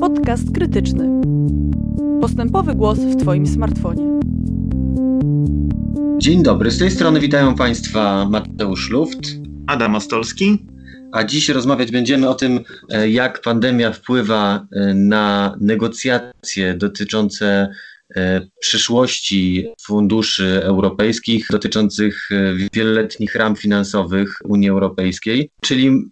Podcast krytyczny. Postępowy głos w Twoim smartfonie. Dzień dobry, z tej strony witają Państwa Mateusz Luft, Adam Ostolski. A dziś rozmawiać będziemy o tym, e, jak pandemia wpływa e, na negocjacje dotyczące e, przyszłości funduszy europejskich, dotyczących wieloletnich ram finansowych Unii Europejskiej. Czyli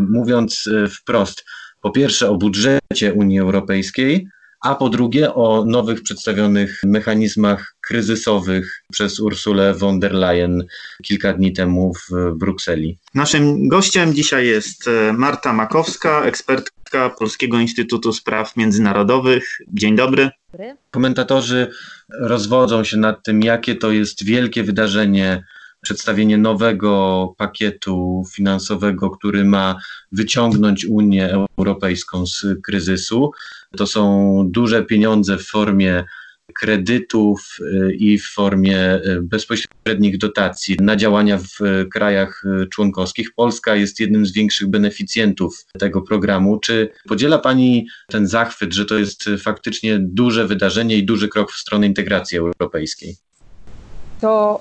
mówiąc wprost, po pierwsze o budżecie Unii Europejskiej, a po drugie o nowych przedstawionych mechanizmach kryzysowych przez Ursulę von der Leyen kilka dni temu w Brukseli. Naszym gościem dzisiaj jest e, Marta Makowska, ekspertka Polskiego Instytutu Spraw Międzynarodowych. Dzień dobry. Komentatorzy rozwodzą się nad tym, jakie to jest wielkie wydarzenie przedstawienie nowego pakietu finansowego, który ma wyciągnąć Unię Europejską z kryzysu. To są duże pieniądze w formie kredytów y, i w formie y, bezpośrednich dotacji na działania w krajach y, członkowskich. Polska jest jednym z większych beneficjentów tego programu. Czy podziela Pani ten zachwyt, że to jest faktycznie duże wydarzenie i duży krok w stronę integracji europejskiej? To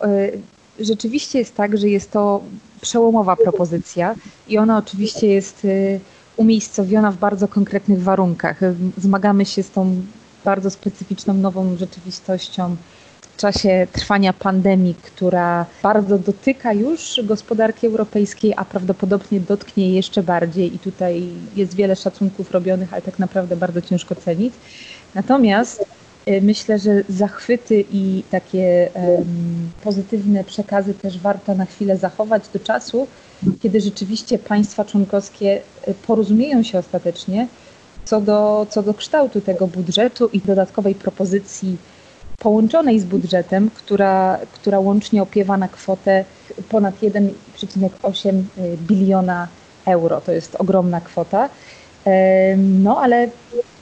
rzeczywiście jest tak, że jest to przełomowa propozycja i ona oczywiście jest y, umiejscowiona w bardzo konkretnych warunkach. Zmagamy się z tą bardzo specyficzną nową rzeczywistością w czasie trwania pandemii, która bardzo dotyka już gospodarki europejskiej, a prawdopodobnie dotknie jeszcze bardziej i tutaj jest wiele szacunków robionych, ale tak naprawdę bardzo ciężko cenić. Natomiast myślę, że zachwyty i takie pozytywne przekazy też warto na chwilę zachować do czasu, kiedy rzeczywiście państwa członkowskie y, porozumieją się ostatecznie co do, co do kształtu tego budżetu i dodatkowej propozycji połączonej z budżetem, która, która łącznie opiewa na kwotę ponad 1,8 y, biliona euro. To jest ogromna kwota. No ale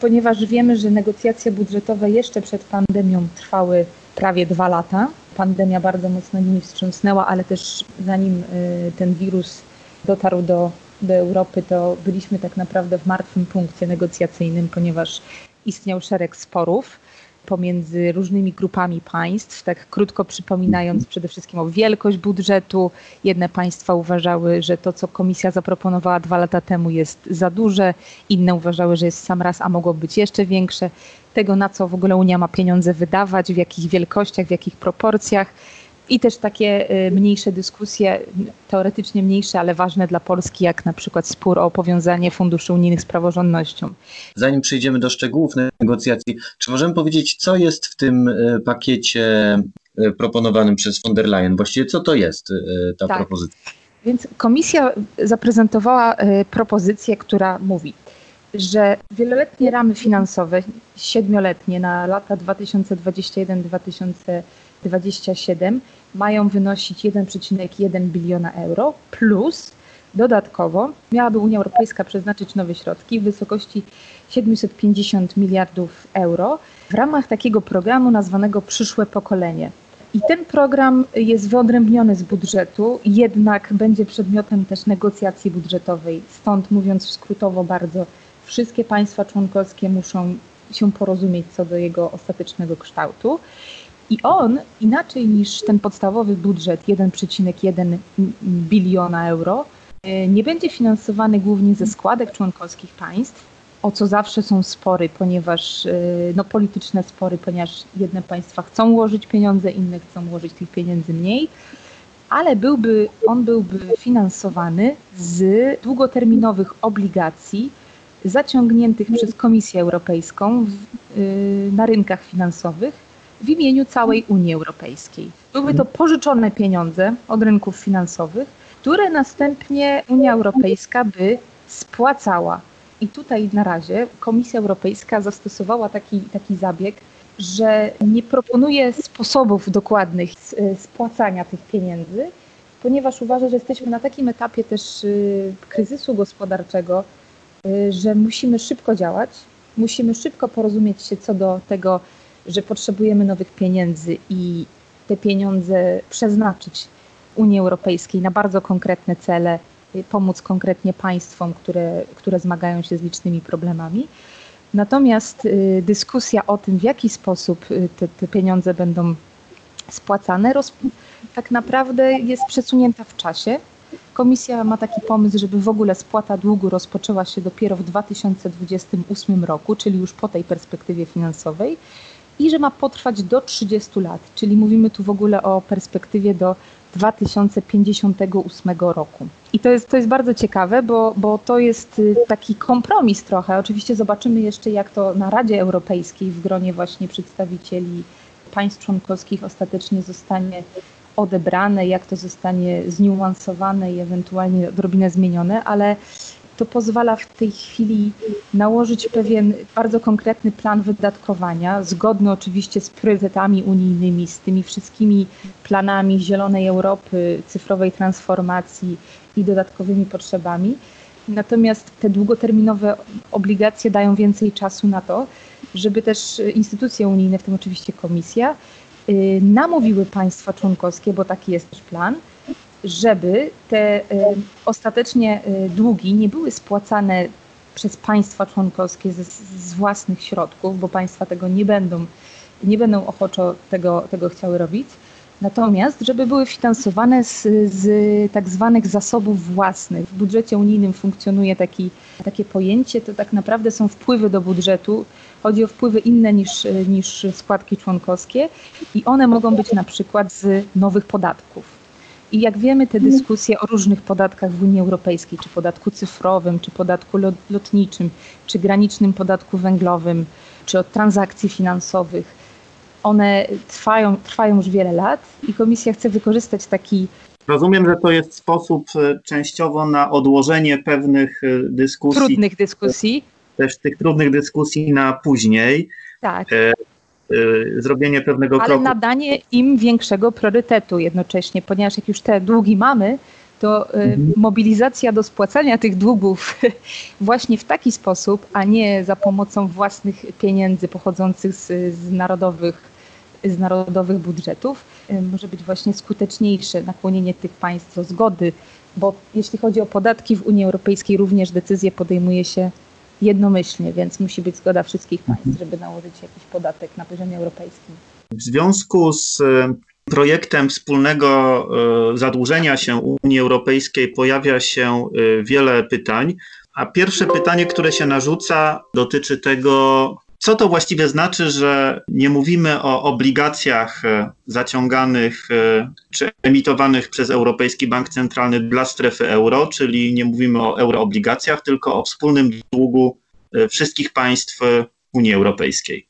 ponieważ wiemy, że negocjacje budżetowe jeszcze przed pandemią trwały prawie dwa lata, pandemia bardzo mocno nimi wstrząsnęła, ale też zanim y, ten wirus dotarł do, do Europy, to byliśmy tak naprawdę w martwym punkcie negocjacyjnym, ponieważ istniał szereg sporów pomiędzy różnymi grupami państw, tak krótko przypominając przede wszystkim o wielkość budżetu. Jedne państwa uważały, że to, co komisja zaproponowała dwa lata temu jest za duże, inne uważały, że jest sam raz, a mogło być jeszcze większe. Tego, na co w ogóle Unia ma pieniądze wydawać, w jakich wielkościach, w jakich proporcjach i też takie y, mniejsze dyskusje, teoretycznie mniejsze, ale ważne dla Polski, jak na przykład spór o powiązanie funduszy unijnych z praworządnością. Zanim przejdziemy do szczegółów negocjacji, czy możemy powiedzieć, co jest w tym y, pakiecie y, proponowanym przez von der Leyen? Właściwie co to jest ta tak. propozycja? Więc komisja zaprezentowała propozycję, która mówi, że wieloletnie ramy finansowe, siedmioletnie na lata 2021-2027 27 mają wynosić 1,1 biliona euro plus dodatkowo miałaby Unia Europejska przeznaczyć nowe środki w wysokości 750 miliardów euro w ramach takiego programu nazwanego Przyszłe Pokolenie. I ten program jest wyodrębniony z budżetu, jednak będzie przedmiotem też negocjacji budżetowej. Stąd mówiąc skrótowo bardzo, wszystkie państwa członkowskie muszą się porozumieć co do jego ostatecznego kształtu. I on, inaczej niż ten podstawowy budżet 1,1 biliona euro, e, nie będzie finansowany głównie ze składek członkowskich państw, o co zawsze są spory, ponieważ e, no, polityczne spory, ponieważ jedne państwa chcą ułożyć pieniądze, inne chcą ułożyć tych pieniędzy mniej, ale byłby, on byłby finansowany z długoterminowych obligacji zaciągniętych przez Komisję Europejską w, e, na rynkach finansowych w imieniu całej Unii Europejskiej. Były to pożyczone pieniądze od rynków finansowych, które następnie Unia Europejska by spłacała. I tutaj na razie Komisja Europejska zastosowała taki, taki zabieg, że nie proponuje sposobów dokładnych spłacania tych pieniędzy, ponieważ uważa, że jesteśmy na takim etapie też y, kryzysu gospodarczego, y, że musimy szybko działać, musimy szybko porozumieć się co do tego, że potrzebujemy nowych pieniędzy i te pieniądze przeznaczyć Unii Europejskiej na bardzo konkretne cele pomóc konkretnie państwom, które, które zmagają się z licznymi problemami. Natomiast dyskusja o tym, w jaki sposób te, te pieniądze będą spłacane, roz, tak naprawdę jest przesunięta w czasie. Komisja ma taki pomysł, żeby w ogóle spłata długu rozpoczęła się dopiero w 2028 roku, czyli już po tej perspektywie finansowej i że ma potrwać do 30 lat, czyli mówimy tu w ogóle o perspektywie do 2058 roku. I to jest, to jest bardzo ciekawe, bo, bo to jest y, taki kompromis trochę. Oczywiście zobaczymy jeszcze, jak to na Radzie Europejskiej w gronie właśnie przedstawicieli państw członkowskich ostatecznie zostanie odebrane, jak to zostanie zniuansowane i ewentualnie odrobinę zmienione, ale to pozwala w tej chwili nałożyć pewien bardzo konkretny plan wydatkowania, zgodny oczywiście z priorytetami unijnymi, z tymi wszystkimi planami Zielonej Europy, cyfrowej transformacji i dodatkowymi potrzebami. Natomiast te długoterminowe obligacje dają więcej czasu na to, żeby też instytucje unijne, w tym oczywiście Komisja, y, namówiły państwa członkowskie, bo taki jest też plan, żeby te y, ostatecznie y, długi nie były spłacane przez państwa członkowskie z, z własnych środków, bo państwa tego nie będą, nie będą ochoczo tego, tego chciały robić, Natomiast, żeby były finansowane z, z tak zwanych zasobów własnych. W budżecie unijnym funkcjonuje taki, takie pojęcie, to tak naprawdę są wpływy do budżetu. Chodzi o wpływy inne niż, niż składki członkowskie i one mogą być na przykład z nowych podatków. I jak wiemy, te dyskusje o różnych podatkach w Unii Europejskiej, czy podatku cyfrowym, czy podatku lotniczym, czy granicznym podatku węglowym, czy od transakcji finansowych, one trwają, trwają już wiele lat i komisja chce wykorzystać taki. Rozumiem, że to jest sposób e, częściowo na odłożenie pewnych e, dyskusji. Trudnych dyskusji. Też tych trudnych dyskusji na później. Tak. E, zrobienie pewnego Ale kroku. nadanie im większego priorytetu jednocześnie, ponieważ jak już te długi mamy, to mhm. mobilizacja do spłacania tych długów właśnie w taki sposób, a nie za pomocą własnych pieniędzy pochodzących z, z narodowych z narodowych budżetów y, może być właśnie skuteczniejsze nakłonienie tych państw do zgody, bo jeśli chodzi o podatki w Unii Europejskiej, również decyzje podejmuje się jednomyślnie, więc musi być zgoda wszystkich państw, mhm. żeby nałożyć jakiś podatek na poziomie europejskim. W związku z y, projektem wspólnego y, zadłużenia się Unii Europejskiej pojawia się wiele pytań, a pierwsze pytanie, które się narzuca, dotyczy tego, co to właściwie znaczy, że nie mówimy o obligacjach e, zaciąganych e, czy emitowanych przez Europejski Bank Centralny dla strefy euro, czyli nie mówimy o euroobligacjach, tylko o wspólnym długu e, wszystkich państw Unii Europejskiej?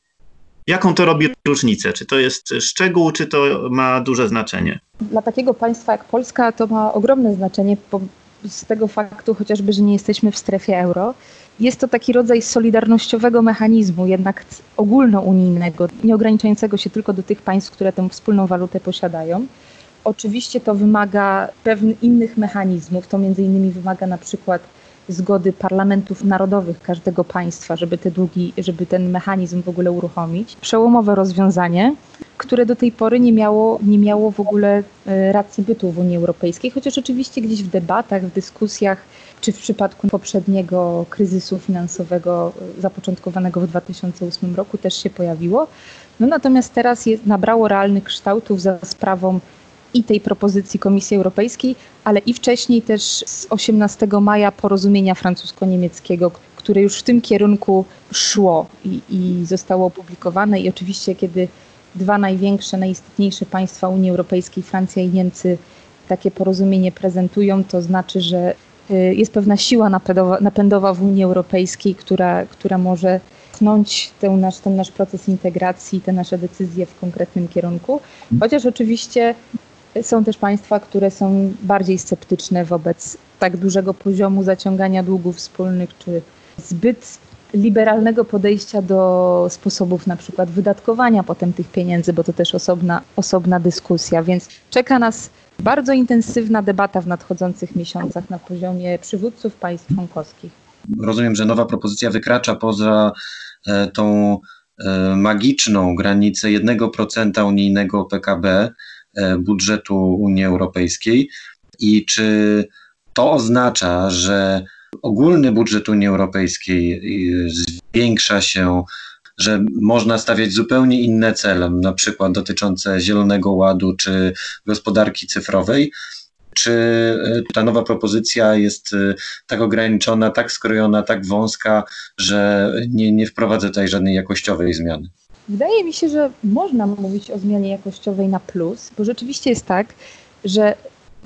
Jaką to robi różnicę? Czy to jest szczegół, czy to ma duże znaczenie? Dla takiego państwa jak Polska to ma ogromne znaczenie z tego faktu chociażby, że nie jesteśmy w strefie euro. Jest to taki rodzaj solidarnościowego mechanizmu, jednak ogólnounijnego, nie ograniczającego się tylko do tych państw, które tę wspólną walutę posiadają. Oczywiście to wymaga pewnych innych mechanizmów, to między innymi wymaga na przykład zgody parlamentów narodowych każdego państwa, żeby te długi, żeby ten mechanizm w ogóle uruchomić. Przełomowe rozwiązanie, które do tej pory nie miało, nie miało w ogóle e, racji bytu w Unii Europejskiej, chociaż oczywiście gdzieś w debatach, w dyskusjach, czy w przypadku poprzedniego kryzysu finansowego e, zapoczątkowanego w 2008 roku też się pojawiło. No natomiast teraz jest, nabrało realnych kształtów za sprawą i tej propozycji Komisji Europejskiej, ale i wcześniej też z 18 maja porozumienia francusko-niemieckiego, które już w tym kierunku szło i, i zostało opublikowane. I oczywiście, kiedy dwa największe, najistotniejsze państwa Unii Europejskiej, Francja i Niemcy, takie porozumienie prezentują, to znaczy, że jest pewna siła napędowa, napędowa w Unii Europejskiej, która, która może pchnąć ten nasz, ten nasz proces integracji, te nasze decyzje w konkretnym kierunku. Chociaż oczywiście są też państwa, które są bardziej sceptyczne wobec tak dużego poziomu zaciągania długów wspólnych, czy zbyt liberalnego podejścia do sposobów na przykład wydatkowania potem tych pieniędzy, bo to też osobna, osobna dyskusja. Więc czeka nas bardzo intensywna debata w nadchodzących miesiącach na poziomie przywódców państw członkowskich. Rozumiem, że nowa propozycja wykracza poza e, tą e, magiczną granicę 1% unijnego PKB, E, budżetu Unii Europejskiej i czy to oznacza, że ogólny budżet Unii Europejskiej y, zwiększa się, że można stawiać zupełnie inne cele, na przykład dotyczące Zielonego Ładu czy gospodarki cyfrowej, czy y, ta nowa propozycja jest y, tak ograniczona, tak skrojona, tak wąska, że nie, nie wprowadza tutaj żadnej jakościowej zmiany? Wydaje mi się, że można mówić o zmianie jakościowej na plus, bo rzeczywiście jest tak, że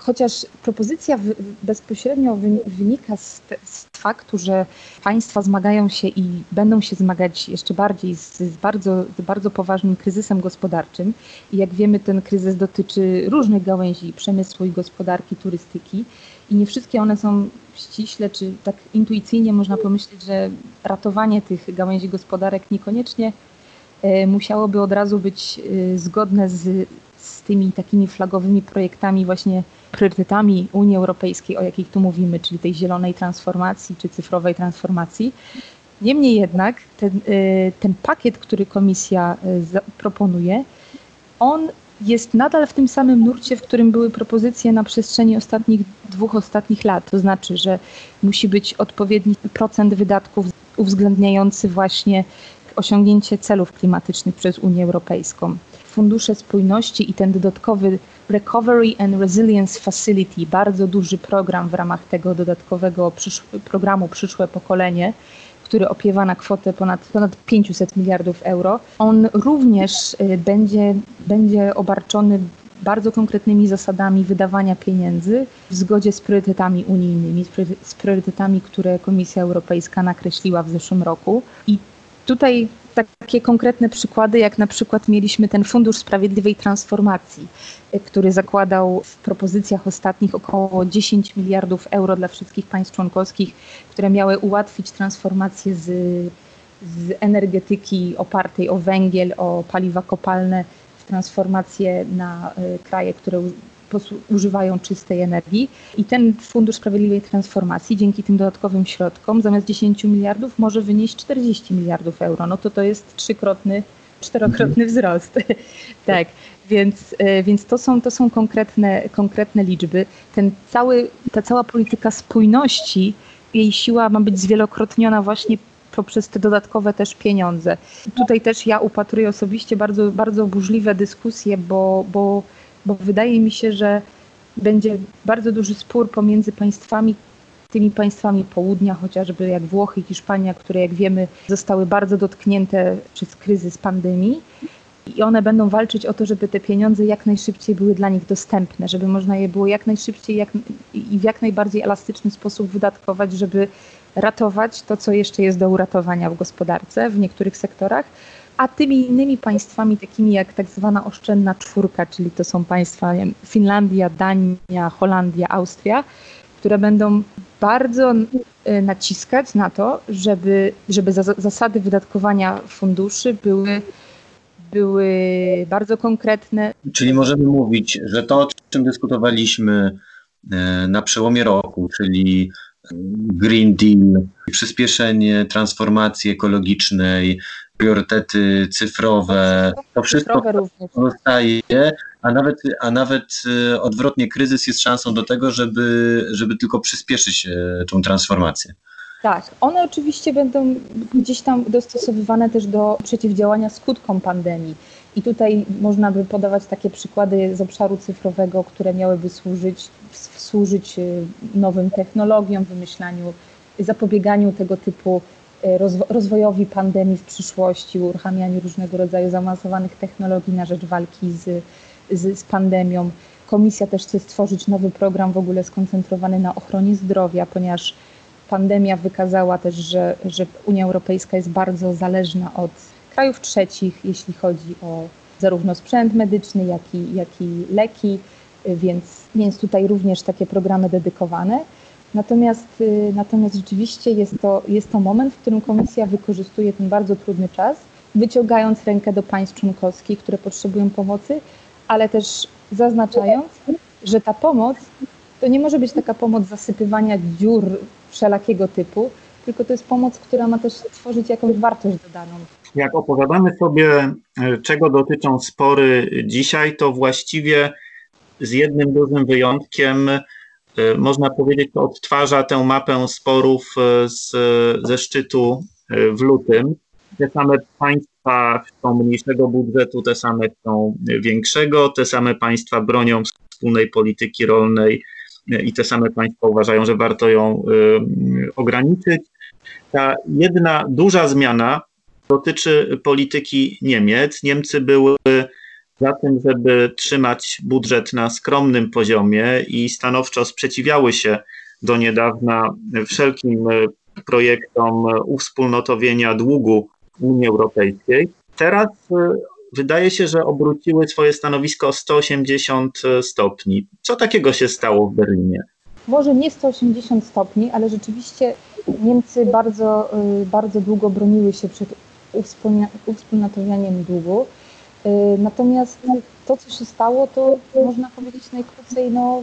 chociaż propozycja bezpośrednio wynika z, z, faktu, że państwa zmagają się i będą się zmagać jeszcze bardziej z, z, bardzo, z bardzo poważnym kryzysem gospodarczym. I jak wiemy, ten kryzys dotyczy różnych gałęzi przemysłu i gospodarki, turystyki. I nie wszystkie one są ściśle, czy tak intuicyjnie można pomyśleć, że ratowanie tych gałęzi gospodarek niekoniecznie e, musiałoby od razu być e, zgodne z, z tymi takimi flagowymi projektami właśnie priorytetami Unii Europejskiej, o jakich tu mówimy, czyli tej zielonej transformacji czy cyfrowej transformacji. Niemniej jednak ten, y, ten pakiet, który komisja y, proponuje, on jest nadal w tym samym nurcie, w którym były propozycje na przestrzeni ostatnich dwóch ostatnich lat. To znaczy, że musi być odpowiedni procent wydatków uwzględniający właśnie osiągnięcie celów klimatycznych przez Unię Europejską. Fundusze spójności i ten dodatkowy Recovery and Resilience Facility, bardzo duży program w ramach tego dodatkowego programu Przyszłe Pokolenie, który opiewa na kwotę ponad, ponad 500 miliardów euro. On również y, będzie, będzie obarczony bardzo konkretnymi zasadami wydawania pieniędzy w zgodzie z priorytetami unijnymi, z priorytetami, które Komisja Europejska nakreśliła w zeszłym roku. I tutaj takie konkretne przykłady, jak na przykład mieliśmy ten Fundusz Sprawiedliwej Transformacji, y, który zakładał w propozycjach ostatnich około 10 miliardów euro dla wszystkich państw członkowskich, które miały ułatwić transformację z, z energetyki opartej o węgiel, o paliwa kopalne, w transformację na y, kraje, które używają czystej energii. I ten Fundusz Sprawiedliwej Transformacji dzięki tym dodatkowym środkom zamiast 10 miliardów może wynieść 40 miliardów euro. No to to jest trzykrotny, czterokrotny wzrost. tak. Więc, e, więc to są, to są konkretne, konkretne liczby. Ten cały, ta cała polityka spójności, jej siła ma być zwielokrotniona właśnie poprzez te dodatkowe też pieniądze. Tutaj też ja upatruję osobiście bardzo, bardzo burzliwe dyskusje, bo, bo bo wydaje mi się, że będzie bardzo duży spór pomiędzy państwami, tymi państwami południa, chociażby jak Włochy i Hiszpania, które jak wiemy zostały bardzo dotknięte przez kryzys pandemii. I one będą walczyć o to, żeby te pieniądze jak najszybciej były dla nich dostępne, żeby można je było jak najszybciej jak, i w jak najbardziej elastyczny sposób wydatkować, żeby ratować to, co jeszcze jest do uratowania w gospodarce w niektórych sektorach, a tymi innymi państwami, takimi jak tak zwana oszczędna czwórka, czyli to są państwa wiem, Finlandia, Dania, Holandia, Austria, które będą bardzo y, naciskać na to, żeby, żeby zasady wydatkowania funduszy były, były bardzo konkretne. Czyli możemy mówić, że to, o czym dyskutowaliśmy y, na przełomie roku, czyli Green Deal, przyspieszenie transformacji ekologicznej, priorytety cyfrowe, to wszystko zostaje, a nawet, a nawet y, odwrotnie kryzys jest szansą do tego, żeby, żeby tylko przyspieszyć y, tą transformację. Tak, one oczywiście będą gdzieś tam dostosowywane też do przeciwdziałania skutkom pandemii. I tutaj można by podawać takie przykłady z obszaru cyfrowego, które miałyby służyć, służyć y, nowym technologiom, wymyślaniu, zapobieganiu tego typu E, rozwojowi pandemii w przyszłości, uruchamianiu różnego rodzaju zaawansowanych technologii na rzecz walki z, z, z pandemią. Komisja też chce stworzyć nowy program w ogóle skoncentrowany na ochronie zdrowia, ponieważ pandemia wykazała też, że, że Unia Europejska jest bardzo zależna od krajów trzecich, jeśli chodzi o zarówno sprzęt medyczny, jak i, jak i leki, więc, więc tutaj również takie programy dedykowane. Natomiast, y, natomiast rzeczywiście jest to, jest to moment, w którym Komisja wykorzystuje ten bardzo trudny czas, wyciągając rękę do państw członkowskich, które potrzebują pomocy, ale też zaznaczając, że ta pomoc to nie może być taka pomoc zasypywania dziur wszelakiego typu, tylko to jest pomoc, która ma też tworzyć jakąś wartość dodaną. Jak opowiadamy sobie, e, czego dotyczą spory dzisiaj, to właściwie z jednym dużym wyjątkiem można powiedzieć, to odtwarza tę mapę sporów z, ze szczytu w lutym. Te same państwa chcą mniejszego budżetu, te same chcą większego, te same państwa bronią wspólnej polityki rolnej i te same państwa uważają, że warto ją ograniczyć. Ta jedna duża zmiana dotyczy polityki Niemiec. Niemcy były za tym, żeby trzymać budżet na skromnym poziomie i stanowczo sprzeciwiały się do niedawna wszelkim projektom uwspólnotowienia długu Unii Europejskiej. Teraz wydaje się, że obróciły swoje stanowisko o 180 stopni. Co takiego się stało w Berlinie? Może nie 180 stopni, ale rzeczywiście Niemcy bardzo, bardzo długo broniły się przed uwspólnotowianiem długu. Y, natomiast to, co się stało, to można powiedzieć najkrócej, no,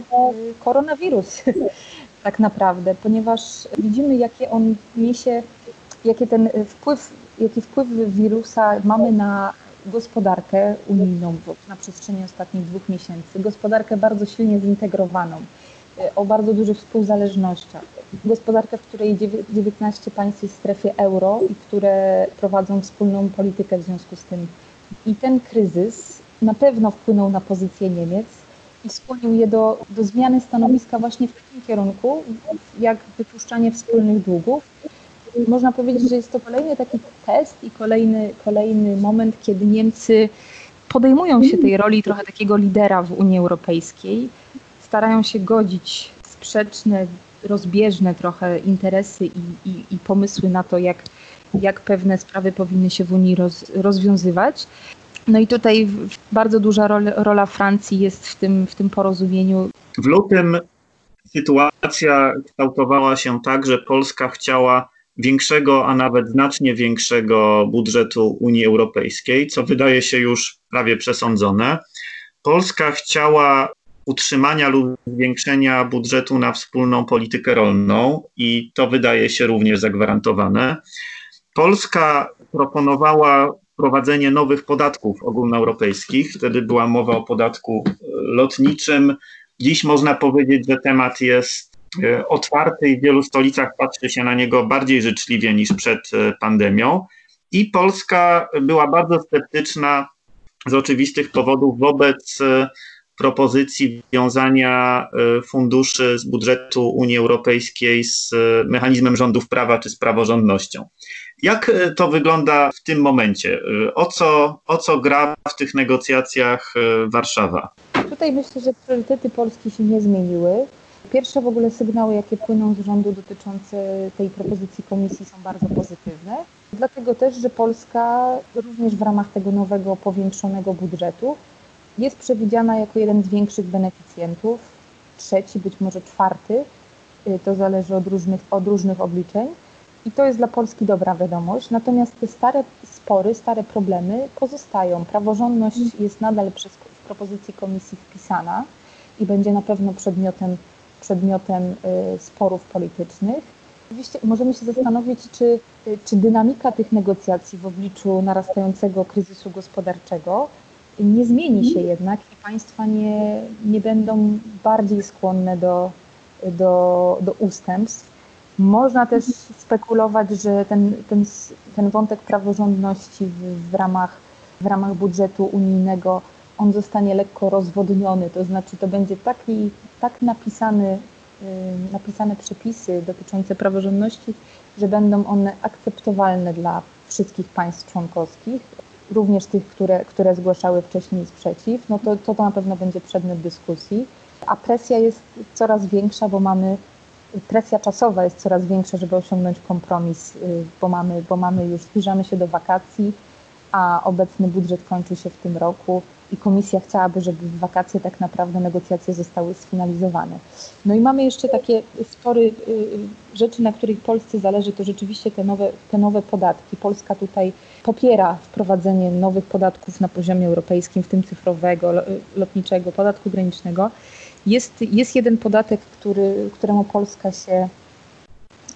y, koronawirus tak naprawdę, ponieważ widzimy, jakie on niesie, jaki ten wpływ, jaki wpływ wirusa mamy na gospodarkę unijną na przestrzeni ostatnich dwóch miesięcy. Gospodarkę bardzo silnie zintegrowaną, o bardzo dużych współzależnościach. Gospodarkę, w której 19 państw jest w strefie euro i które prowadzą wspólną politykę w związku z tym. I ten kryzys na pewno wpłynął na pozycję Niemiec i skłonił je do, do zmiany stanowiska właśnie w takim kierunku, jak wypuszczanie wspólnych długów. Można powiedzieć, że jest to kolejny taki test i kolejny, kolejny moment, kiedy Niemcy podejmują się tej roli trochę takiego lidera w Unii Europejskiej starają się godzić sprzeczne, rozbieżne trochę interesy i, i, i pomysły na to, jak, jak pewne sprawy powinny się w Unii roz, rozwiązywać. No i tutaj bardzo duża rola, Francji jest w tym, w tym porozumieniu. W lutym sytuacja kształtowała się tak, że Polska chciała większego, a nawet znacznie większego budżetu Unii Europejskiej, co wydaje się już prawie przesądzone. Polska chciała utrzymania lub zwiększenia budżetu na wspólną politykę rolną i to wydaje się również zagwarantowane. Polska proponowała wprowadzenie nowych podatków ogólnoeuropejskich. Wtedy była mowa o podatku lotniczym. Dziś można powiedzieć, że temat jest e, otwarty i w wielu stolicach patrzy się na niego bardziej życzliwie niż przed e, pandemią. I Polska była bardzo sceptyczna z oczywistych powodów wobec e, propozycji wiązania e, funduszy z budżetu Unii Europejskiej z e, mechanizmem rządów prawa czy z praworządnością. Jak e, to wygląda w tym momencie? O co, o co gra w tych negocjacjach Warszawa? Tutaj myślę, że priorytety Polski się nie zmieniły. Pierwsze w ogóle sygnały, jakie płyną z rządu dotyczące tej propozycji komisji są bardzo pozytywne. Dlatego też, że Polska również w ramach tego nowego, powiększonego budżetu jest przewidziana jako jeden z większych beneficjentów, trzeci, być może czwarty, to zależy od różnych, od różnych obliczeń. I to jest dla Polski dobra wiadomość. Natomiast te stare spory, stare problemy pozostają. Praworządność jest nadal przez, w propozycji komisji wpisana i będzie na pewno przedmiotem, przedmiotem y, sporów politycznych. Oczywiście możemy się zastanowić, czy, y, czy dynamika tych negocjacji w obliczu narastającego kryzysu gospodarczego nie zmieni się jednak i państwa nie, nie będą bardziej skłonne do, do, do ustępstw. Można też spekulować, że ten, ten, ten wątek praworządności w, w, ramach, w ramach budżetu unijnego on zostanie lekko rozwodniony, to znaczy to będzie taki, tak napisany, napisane przepisy dotyczące praworządności, że będą one akceptowalne dla wszystkich państw członkowskich również tych, które, które zgłaszały wcześniej sprzeciw, no to, to, to na pewno będzie przedmiot dyskusji. A presja jest coraz większa, bo mamy presja czasowa jest coraz większa, żeby osiągnąć kompromis, y, bo mamy, bo mamy już zbliżamy się do wakacji, a obecny budżet kończy się w tym roku i komisja chciałaby, żeby w wakacje tak naprawdę negocjacje zostały sfinalizowane. No i mamy jeszcze takie spory y, rzeczy, na których Polsce zależy, to rzeczywiście te nowe, te nowe podatki. Polska tutaj popiera wprowadzenie nowych podatków na poziomie europejskim, w tym cyfrowego, lotniczego, podatku granicznego. Jest, jest jeden podatek, który, któremu Polska się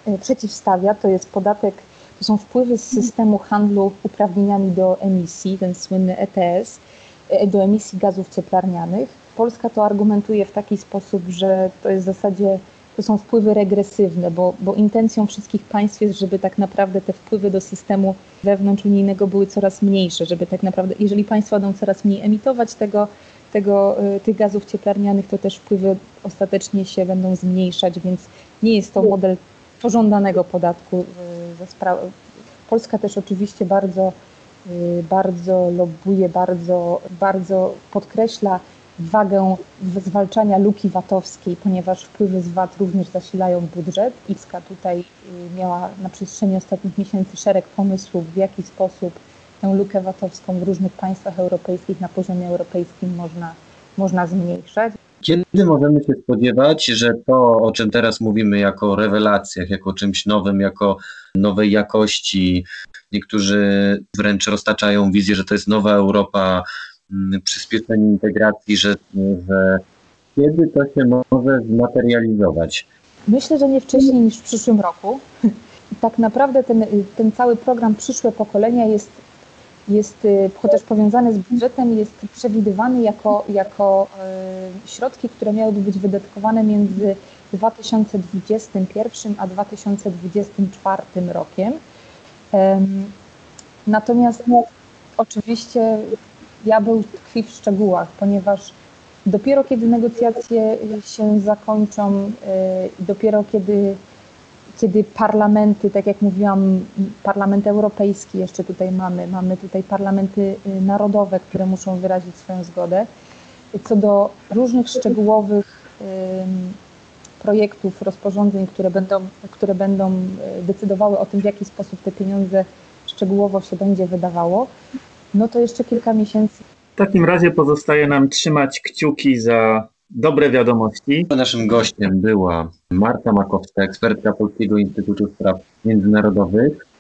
y, przeciwstawia, to jest podatek, to są wpływy z systemu handlu uprawnieniami do emisji, ten słynny ETS, E, do emisji gazów cieplarnianych. Polska to argumentuje w taki sposób, że to jest w zasadzie to są wpływy regresywne, bo, bo intencją wszystkich państw jest, żeby tak naprawdę te wpływy do systemu wewnątrzunijnego były coraz mniejsze, żeby tak naprawdę, jeżeli państwa będą coraz mniej emitować tego, tego, y, tych gazów cieplarnianych, to też wpływy ostatecznie się będą zmniejszać, więc nie jest to model pożądanego podatku. Y, Polska też oczywiście bardzo, y, bardzo lobuje, bardzo, bardzo podkreśla wagę zwalczania luki VAT-owskiej, ponieważ wpływy z VAT również zasilają budżet. IPSKA tutaj miała na przestrzeni ostatnich miesięcy szereg pomysłów, w jaki sposób tę lukę VAT-owską w różnych państwach europejskich na poziomie europejskim można, można zmniejszać. Kiedy możemy się spodziewać, że to, o czym teraz mówimy, jako rewelacjach, jako czymś nowym, jako nowej jakości, niektórzy wręcz roztaczają wizję, że to jest nowa Europa, Mm, przyspieszenie integracji, że, że kiedy to się może zmaterializować? Myślę, że nie wcześniej niż w przyszłym roku. Tak naprawdę ten, ten cały program Przyszłe Pokolenia jest, jest y, chociaż powiązany z budżetem, jest przewidywany jako, jako y, środki, które miałyby być wydatkowane między 2021 a 2024 rokiem. Natomiast no, oczywiście diabeł tkwi w szczegółach, ponieważ dopiero kiedy negocjacje się zakończą, y, dopiero kiedy, kiedy parlamenty, tak jak mówiłam, Parlament Europejski jeszcze tutaj mamy, mamy tutaj parlamenty y, narodowe, które muszą wyrazić swoją zgodę. Co do różnych szczegółowych projektów, rozporządzeń, które będą, które będą y, decydowały o tym, w jaki sposób te pieniądze szczegółowo się będzie wydawało, no to jeszcze kilka miesięcy. W takim razie pozostaje nam trzymać kciuki za dobre wiadomości. Naszym gościem była Marta Makowska, ekspertka Polskiego Instytutu Spraw Międzynarodowych.